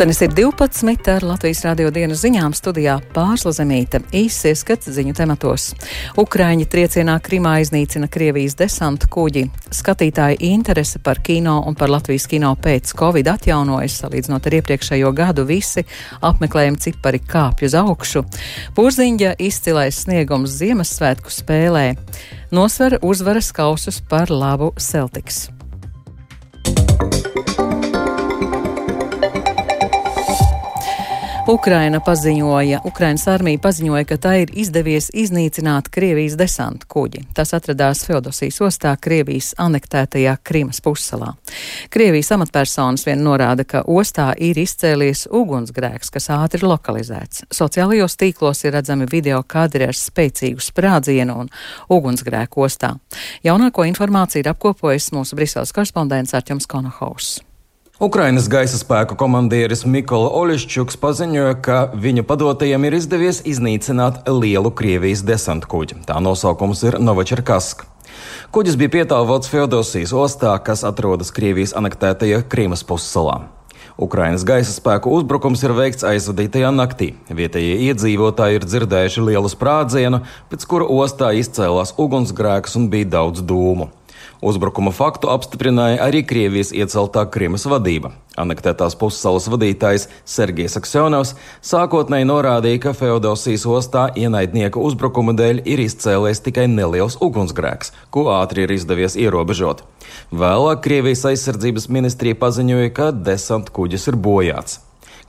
Pūkstens ir 12 ar Latvijas radio dienas ziņām studijā Pārsla Zemīte. Īsts ieskats ziņu tematos. Ukraiņi triecienā Krimā iznīcina Krievijas desanta kuģi. Skatītāju interese par kino un par Latvijas kino pēc Covid atjaunojas, salīdzinot ar iepriekšējo gadu visi apmeklējumi cipari kāpj uz augšu. Pūziņģa izcilais sniegums Ziemassvētku spēlē. Nosver uzvaras kausus par labu Celtics. Ukraina paziņoja, Ukrainas armija paziņoja, ka tā ir izdevies iznīcināt Krievijas desantu kuģi. Tas atradās Feodosijas ostā, Krievijas anektētajā Krimas pussalā. Krievijas amatpersonas vien norāda, ka ostā ir izcēlies ugunsgrēks, kas ātri lokalizēts. Sociālajos tīklos ir redzami video kadri ar spēcīgu sprādzienu un ugunsgrēku ostā. Jaunāko informāciju ir apkopojis mūsu Briseles korespondents Arķums Konohaus. Ukrainas gaisa spēku komandieris Mikola Olišķuks paziņoja, ka viņa padotajiem ir izdevies iznīcināt lielu Krievijas desantu kuģi. Tā nosaukums ir Novačerkask. Kuģis bija pietāvots Feodosijas ostā, kas atrodas Krievijas anektētajā Krīmas pussalā. Ukrainas gaisa spēku uzbrukums ir veikts aizvadītajā naktī. Vietējie iedzīvotāji ir dzirdējuši lielu sprādzienu, pēc kura ostā izcēlās ugunsgrēks un bija daudz dūmu. Uzbrukuma faktu apstiprināja arī Krievijas ieceltā Krimas vadība. Anektētās pussalas vadītājs Sergejs Aksionovs sākotnēji norādīja, ka Feodosijas ostā ienaidnieka uzbrukuma dēļ ir izcēlējis tikai neliels ugunsgrēks, ko ātri ir izdevies ierobežot. Vēlāk Krievijas aizsardzības ministrija paziņoja, ka desant kuģis ir bojāts.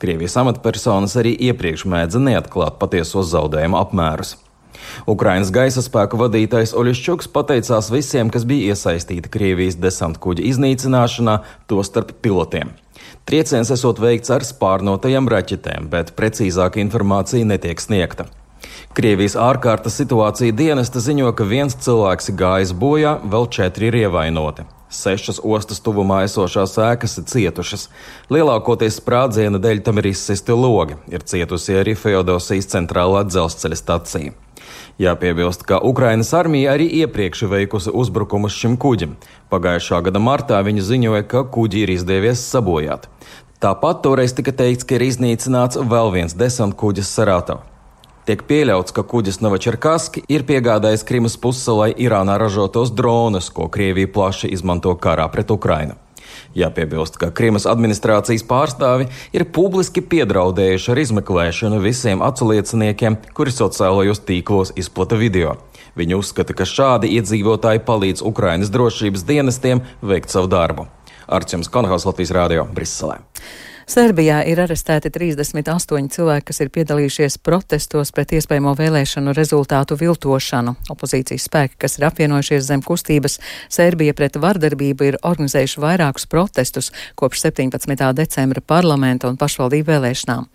Krievijas amatpersonas arī iepriekš mēdza neatklāt patiesos zaudējumu apmērus. Ukrainas gaisa spēku vadītājs Oļešķuks pateicās visiem, kas bija iesaistīti Krievijas desanta kuģa iznīcināšanā, tostarp pilotiem. Trieciens esot veikts ar spārnotajām raķetēm, bet precīzāka informācija netiek sniegta. Krievijas ārkārtas situācija dienesta ziņo, ka viens cilvēks gājis bojā, vēl četri ir ievainoti. Sešas ostas tuvumā esošās ēkas ir cietušas. Lielākoties sprādziena dēļ tam ir izsisti logi. Ir cietusi arī Feodosijas centrālā dzelzceļa stacija. Jāpiebilst, ka Ukrainas armija arī iepriekš veikusi uzbrukumus šim kuģim. Pagājušā gada martā viņi ziņoja, ka kuģi ir izdevies sabojāt. Tāpat toreiz tika teikts, ka ir iznīcināts vēl viens desant kuģis Saratov. Tiek pieļauts, ka kuģis Novačerkaski ir piegādājis Krimas pussalai Irānā ražotos dronus, ko Krievija plaši izmanto karā pret Ukrainu. Jāpiebilst, ka Kriemas administrācijas pārstāvi ir publiski piedraudējuši ar izmeklēšanu visiem atslieciniekiem, kuri sociālajos tīklos izplata video. Viņi uzskata, ka šādi iedzīvotāji palīdz Ukrainas drošības dienestiem veikt savu darbu. Arčuns Konhaus Latvijas Rādio Briselē. Serbijā ir arestēti 38 cilvēki, kas ir piedalījušies protestos pret iespējamo vēlēšanu rezultātu viltošanu. Opozīcijas spēki, kas ir apvienojušies zem kustības Serbija pret vardarbību, ir organizējuši vairākus protestus kopš 17. decembra parlamenta un pašvaldību vēlēšanām.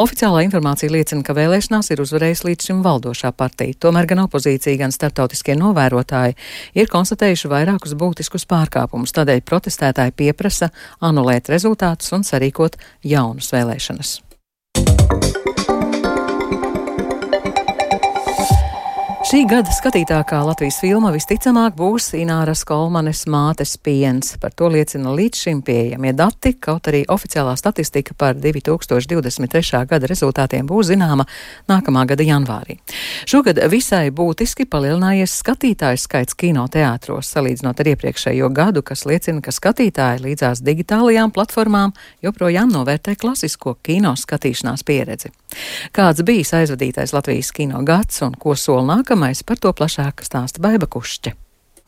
Oficiālā informācija liecina, ka vēlēšanās ir uzvarējis līdz šim valdošā partija. Tomēr gan opozīcija, gan starptautiskie novērotāji ir konstatējuši vairākus būtiskus pārkāpumus. Tādēļ protestētāji pieprasa anulēt rezultātus un sarīkot jaunas vēlēšanas. Šī gada skatītākā Latvijas filma visticamāk būs Ināras Kolmanes mātes piens. Par to liecina līdz šim pieejamie dati, kaut arī oficiālā statistika par 2023. gada rezultātiem būs zināma nākamā gada janvārī. Šogad visai būtiski palielinājies skatītāju skaits kinoteātros, salīdzinot ar iepriekšējo gadu, kas liecina, ka skatītāji līdzās digitālajām platformām joprojām novērtē klasisko kino skatīšanās pieredzi. Kāds bijis aizvadītais Latvijas kino gads un ko sola nākamā? Nākamais par to plašāk stāsta Baiba Kušķa.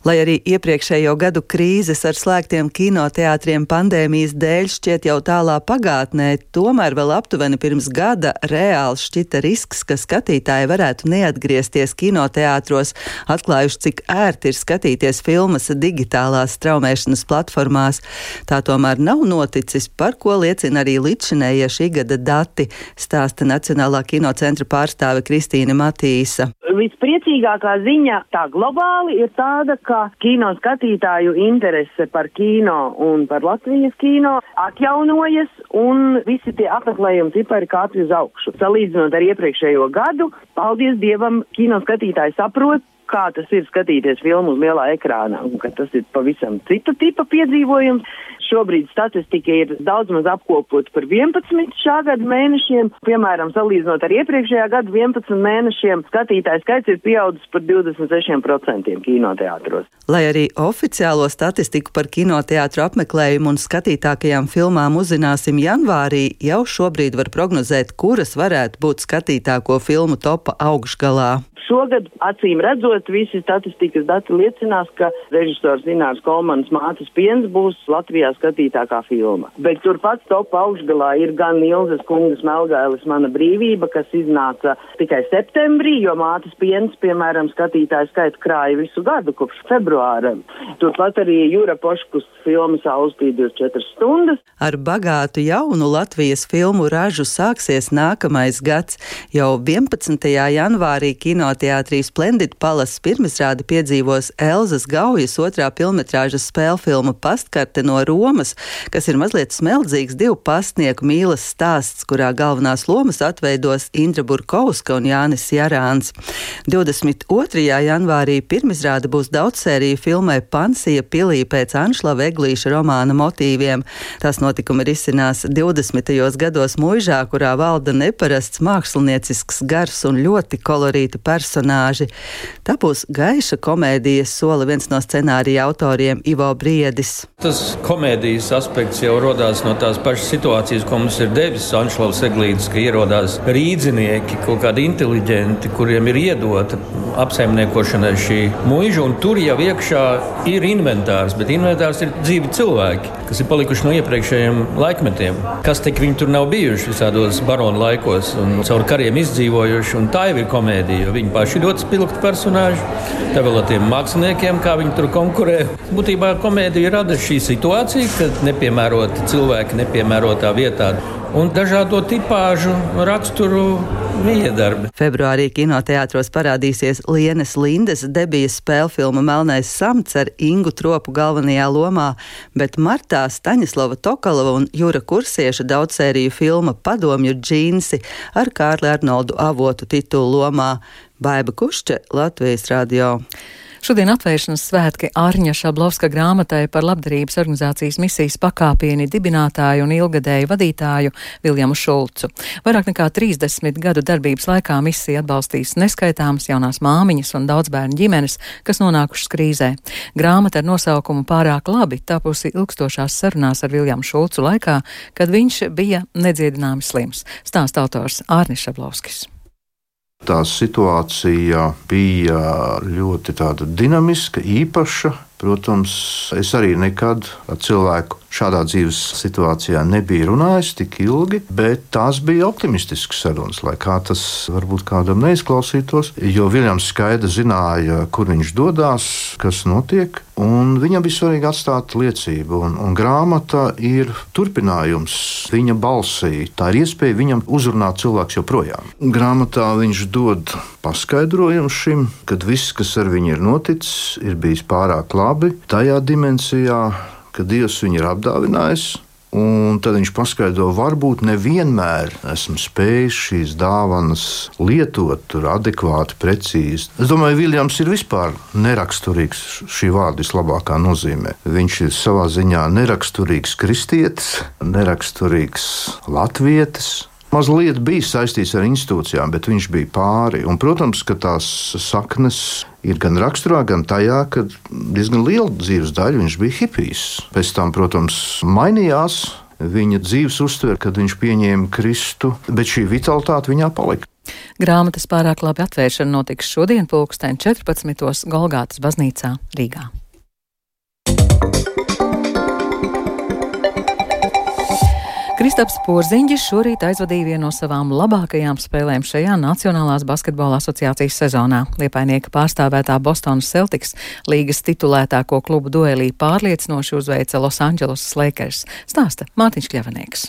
Lai arī iepriekšējo gadu krīzes ar slēgtiem kinoteātriem pandēmijas dēļ šķiet jau tālā pagātnē, tomēr vēl aptuveni pirms gada reāls šķita risks, ka skatītāji varētu neatgriezties kinoteātros, atklājuši, cik ērti ir skatīties filmas digitālās straumēšanas platformās. Tā tomēr nav noticis, par ko liecina arī līdzinējie šī gada dati, stāsta Nacionālā kinocentra pārstāve Kristīna Matīsa. Vispriecīgākā ziņa tā globāli ir tāda, ka kino skatītāju interese par kino un par Latvijas kino atjaunojas un visi tie apmeklējumi cipari kāpj uz augšu. Salīdzinot ar iepriekšējo gadu, paldies Dievam, kino skatītāji saprot, kā tas ir skatīties filmu uz lielā ekrāna, un ka tas ir pavisam cita tipa piedzīvojums. Šobrīd statistika ir daudz maz apkopota par 11 šā gada mēnešiem. Piemēram, salīdzinot ar iepriekšējā gada 11 mēnešiem, skatītāju skaits ir pieaudzis par 26% kinoteātros. Lai arī oficiālo statistiku par kinoteātru apmeklējumu un skatītākajām filmām uzzināsim janvārī, jau šobrīd var prognozēt, kuras varētu būt skatītāko filmu topa augšgalā. Šogad, acīm redzot, visi statistikas dati liecinās, ka režisors Zinārs Kolmans Mācis Piens būs Latvijā skatītākā filma. Bet turpat top augšgalā ir gan Ilzas kungas Melgailis Mana brīvība, kas iznāca tikai septembrī, jo Mācis Piens, piemēram, skatītāju skaitu krāja visu gadu kopš februāra. Turpat arī Jūra Poškus filma Saulspīd 24 stundas. Ar bagātu jaunu Latvijas filmu ražu sāksies nākamais gads. Jau 11. janvārī kino kinoteātrī Splendid Palace pirmizrādi piedzīvos Elzas Gaujas otrā filmetrāžas spēļu filma Pastkarte no Romas, kas ir mazliet smeldzīgs divu pastnieku mīlas stāsts, kurā galvenās lomas atveidos Indra Burkovska un Jānis Jarāns. 22. janvārī pirmizrāde būs daudzsērija filmai Pansija pilī pēc Anšlava Eglīša romāna motīviem. Tas notikumi risinās 20. gados mūžā, kurā valda neparasts māksliniecisks gars un ļoti persona personāži. Tā būs gaiša komēdijas sola viens no scenārija autoriem Ivo Briedis. Tas komēdijas aspekts jau radās no tās pašas situācijas, ko mums ir devis Anšlavs Eglītis, ka ierodās rīdzinieki, kaut kādi inteliģenti, kuriem ir iedota apsaimniekošanai šī mūža, un tur jau iekšā ir inventārs, bet inventārs ir dzīvi cilvēki, kas ir palikuši no iepriekšējiem laikmetiem. Kas tik viņi tur nav bijuši visādos baronu laikos un caur kariem izdzīvojuši, un tā jau ir komēdija, viņi paši ļoti spilgti personāži. Tā vēl ar tiem māksliniekiem, kā viņi tur konkurē. Būtībā komēdija rada šī situācija, kad nepiemēroti cilvēki nepiemērotā vietā un dažādo tipāžu raksturu miedarbi. Februārī kinoteātros parādīsies Lienes Lindes debijas spēļu filma Melnais samts ar Ingu Tropu galvenajā lomā, bet martā Staņislava Tokalova un Jūra Kursieša daudzsēriju filma Padomju džīnsi ar Kārli Arnoldu avotu titulu lomā. Baiba Kušče, Latvijas radio. Šodien atvēršanas svētki Ārņa Šablovska grāmatai par labdarības organizācijas misijas pakāpieni dibinātāju un ilgadēju vadītāju Viljamu Šulcu. Vairāk nekā 30 gadu darbības laikā misija atbalstīs neskaitāmas jaunās māmiņas un daudzbērnu ģimenes, kas nonākušas krīzē. Grāmata ar nosaukumu Pārāk labi tapusi ilgstošās sarunās ar Viljamu Šulcu laikā, kad viņš bija nedziedināmi slims. Stāsta autors Ārnis Šablovskis. Tā situācija bija ļoti dinamiska, īpaša. Protams, es arī nekad ar cilvēku šādā dzīves situācijā nebija runājis tik ilgi, bet tās bija optimistiskas sarunas, lai kā tas varbūt kādam neizklausītos. Jo Viljams skaidri zināja, kur viņš dodas, kas notiek, un viņam bija svarīgi atstāt liecību. Un, un grāmata ir turpinājums viņa balsī. Tā ir iespēja viņam uzrunāt cilvēks joprojām. Grāmatā viņš dod paskaidrojumu šim, kad viss, kas ar viņu ir noticis, ir bijis pārāk labi tajā dimensijā ka Dievs viņu ir apdāvinājis. Un tad viņš paskaidro, varbūt nevienmēr esmu spējis šīs dāvanas lietot adekvāti, precīzi. Es domāju, Viljams ir vispār neraksturīgs šī vārda vislabākā nozīmē. Viņš ir savā ziņā neraksturīgs kristietis, neraksturīgs latvietis, mazliet bija saistīts ar institūcijām, bet viņš bija pāri. Un, protams, ka tās saknes ir gan raksturā, gan tajā, ka diezgan liela dzīves daļa viņš bija hipijs. Pēc tam, protams, mainījās viņa dzīves uztvere, kad viņš pieņēma Kristu, bet šī vitalitāte viņā palika. Grāmatas pārāk labi atvēršana notiks šodien, pulksten 14. Golgātas baznīcā Rīgā. Kristaps Porziņģis šorīt aizvadīja vienu no savām labākajām spēlēm šajā Nacionālās basketbola asociācijas sezonā. Liepainieka pārstāvētā Bostonas Celtics līgas titulētāko klubu duelī pārliecinoši uzveica Los Angeles Lakers, stāsta Mārtiņš Kļavanieks.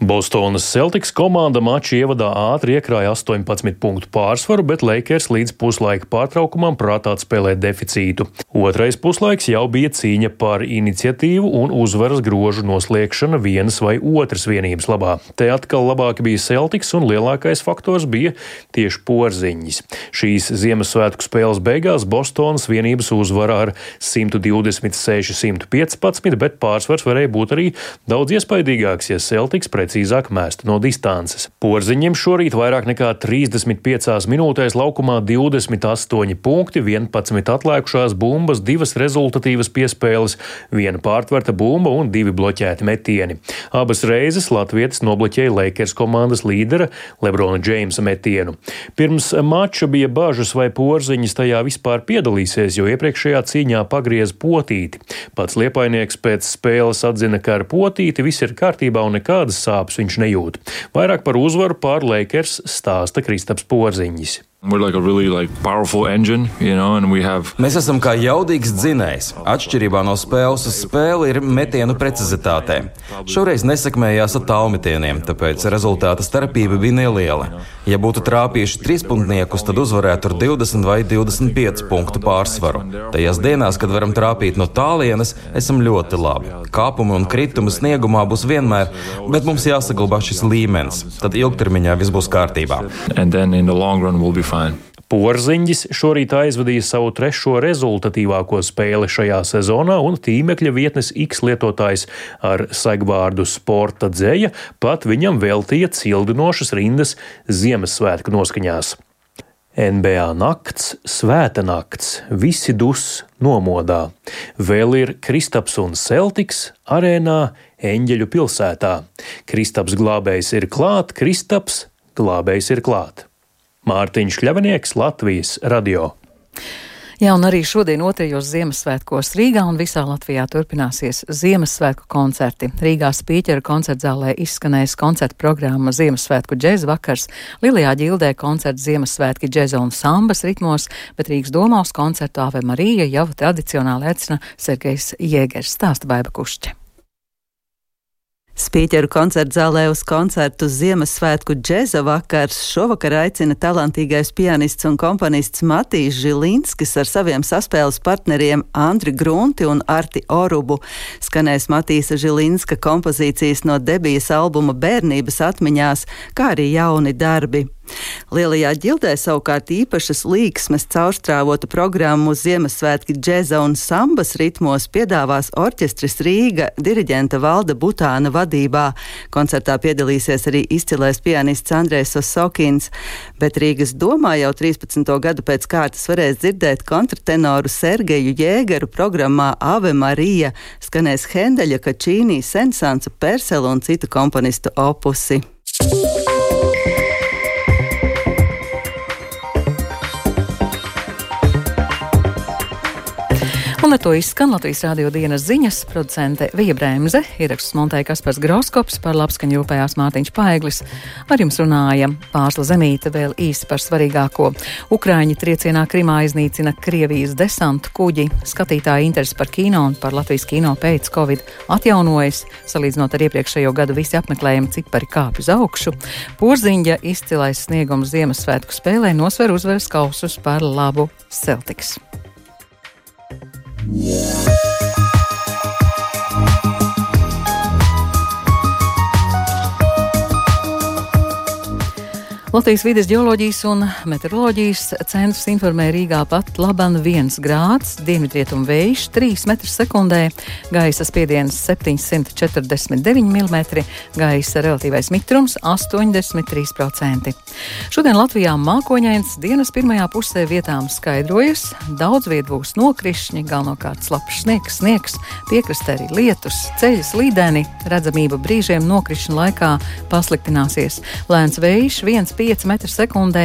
Bostonas Celtics komanda maču ievadā ātri iekrāja 18 punktu pārsvaru, bet Lakers līdz puslaika pārtraukumam prātā spēlēja deficītu. Otrais puslaiks jau bija cīņa par iniciatīvu un uzvaras grožu noslēgšana vienas vai otras vienības labā. Te atkal labāk bija Celtics un lielākais faktors bija tieši porziņas. Šīs Ziemassvētku spēles beigās Bostonas vienības uzvara ar 126-115, bet pārsvars varēja būt arī daudz iespaidīgāks, ja Celtics pret precīzāk mēsta no distances. Porziņiem šorīt vairāk nekā 35 minūtēs laukumā 28 punkti, 11 atlikušās bumbas, divas rezultatīvas piespēles, viena pārtverta bumba un divi bloķēti metieni. Abas reizes Latvijas nobloķēja Lakers komandas līdera Lebrona Džeimsa metienu. Pirms mača bija bažas, vai porziņas tajā vispār piedalīsies, jo iepriekšējā cīņā pagriez potīti. Pats liepainieks pēc spēles atzina, ka ar potīti viss ir kārtībā un nekādas sāpes sāpes viņš nejūt. Vairāk par uzvaru pār Lakers stāsta Kristaps Porziņš. Mēs esam kā jaudīgs dzinējs. Atšķirībā no spēles uz spēli ir metienu precizitātē. Šoreiz nesakmējās ar tālmetieniem, tāpēc rezultāta starpība bija neliela. Ja būtu trāpījuši trīspunktniekus, tad uzvarētu ar 20 vai 25 punktu pārsvaru. Tajās dienās, kad varam trāpīt no tālienes, esam ļoti labi. Kāpumi un kritumi sniegumā būs vienmēr, bet mums jāsaglabā šis līmenis. Tad ilgtermiņā viss būs kārtībā. Porziņģis šorīt aizvadīja savu trešo rezultatīvāko spēli šajā sezonā, un tīmekļa vietnes X lietotājs ar segvārdu sporta dzēja pat viņam veltīja cildinošas rindas Ziemassvētku noskaņās. NBA nakts, svēta nakts, visi dus nomodā. Vēl ir Kristaps un Celtics arēnā Eņģeļu pilsētā. Kristaps glābējs ir klāt, Kristaps glābējs ir klāt. Mārtiņš Kļavinieks, Latvijas radio. Jā, un arī šodien otrajos Ziemassvētkos Rīgā un visā Latvijā turpināsies Ziemassvētku koncerti. Rīgā Spīķera koncertzālē izskanēs koncerta programma Ziemassvētku džēza vakars, Lilijā ģildē koncerts Ziemassvētki džēza un sambas ritmos, bet Rīgas domās koncertu Ave Marija jau tradicionāli aicina Sergejs Jēgers, stāsta Baiba Kušķe. Spīķeru koncerta zālē uz koncertu Ziemassvētku džeza vakars šovakar aicina talantīgais pianists un komponists Matīs Žilinskis ar saviem saspēles partneriem Andri Grunti un Arti Orubu. Skanēs Matīsa Žilinska kompozīcijas no debijas albuma Bērnības atmiņās, kā arī jauni darbi. Lielajā ģildē savukārt īpašas līksmes caurstrāvotu programmu Ziemassvētki džeza un sambas ritmos piedāvās orķestris Rīga diriģenta Valda Butāna vadībā. Koncertā piedalīsies arī izcilais pianists Andrēs Osokins, bet Rīgas domā jau 13. gadu pēc kārtas varēs dzirdēt kontratenoru Sergeju Jēgeru programmā Ave Marija, skanēs Hendeļa, Kačīnī, Sensansa, Persela un citu komponistu opusi. Un ar to izskan Latvijas rādio dienas ziņas producente Vija Bremze, ieraksts montēja Kaspars Groskops par labskaņu rūpējās Mārtiņš Paeglis. Ar jums runāja Pārsla Zemīte vēl īsi par svarīgāko. Ukraiņi triecienā Krimā iznīcina Krievijas desantu kuģi. Skatītāji interesi par kino un par Latvijas kino pēc Covid atjaunojas. Salīdzinot ar iepriekšējo gadu visi apmeklējumi cipari kāpj uz augšu. Porziņģa izcilais sniegums Ziemassvētku spēlē nosver uzvaras kausus par labu Celtics. Yeah. Latvijas vides geoloģijas un meteoroloģijas centrs informē Rīgā pat laban 1 grāds, dienvidrietumu vējš 3 m2, gaisa spiediens 749 mm, gaisa relatīvais mitrums 83%. Šodien Latvijā mākoņains dienas pirmajā pusē vietām skaidrojas, daudz viet būs nokrišņi, galvenokārt slapjš sniegs, sniegs, piekrastē arī lietus, ceļas līdeni, redzamība brīžiem nokrišņa laikā pasliktināsies. Lēns vējš 1,5 5 m2.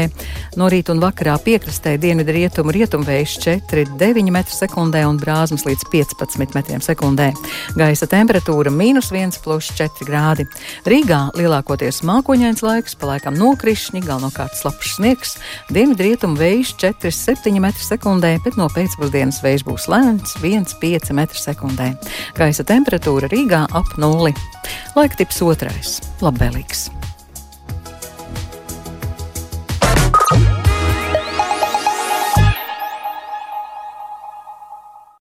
No rīta un vakarā piekrastē dienvidu rietumu rietumvējš 4,9 m2 un brāzmas līdz 15 m2. Gaisa temperatūra - mīnus 1,4 grādi. Rīgā lielākoties mākoņains laiks, palaikam nokrišņi, galvenokārt slapjš sniegs, dienvidu rietumu vējš 4,7 m2, bet no pēcpusdienas vējš būs lēns 1,5 m2. Gaisa temperatūra Rīgā ap nulli. Laika tips otrais - labvēlīgs.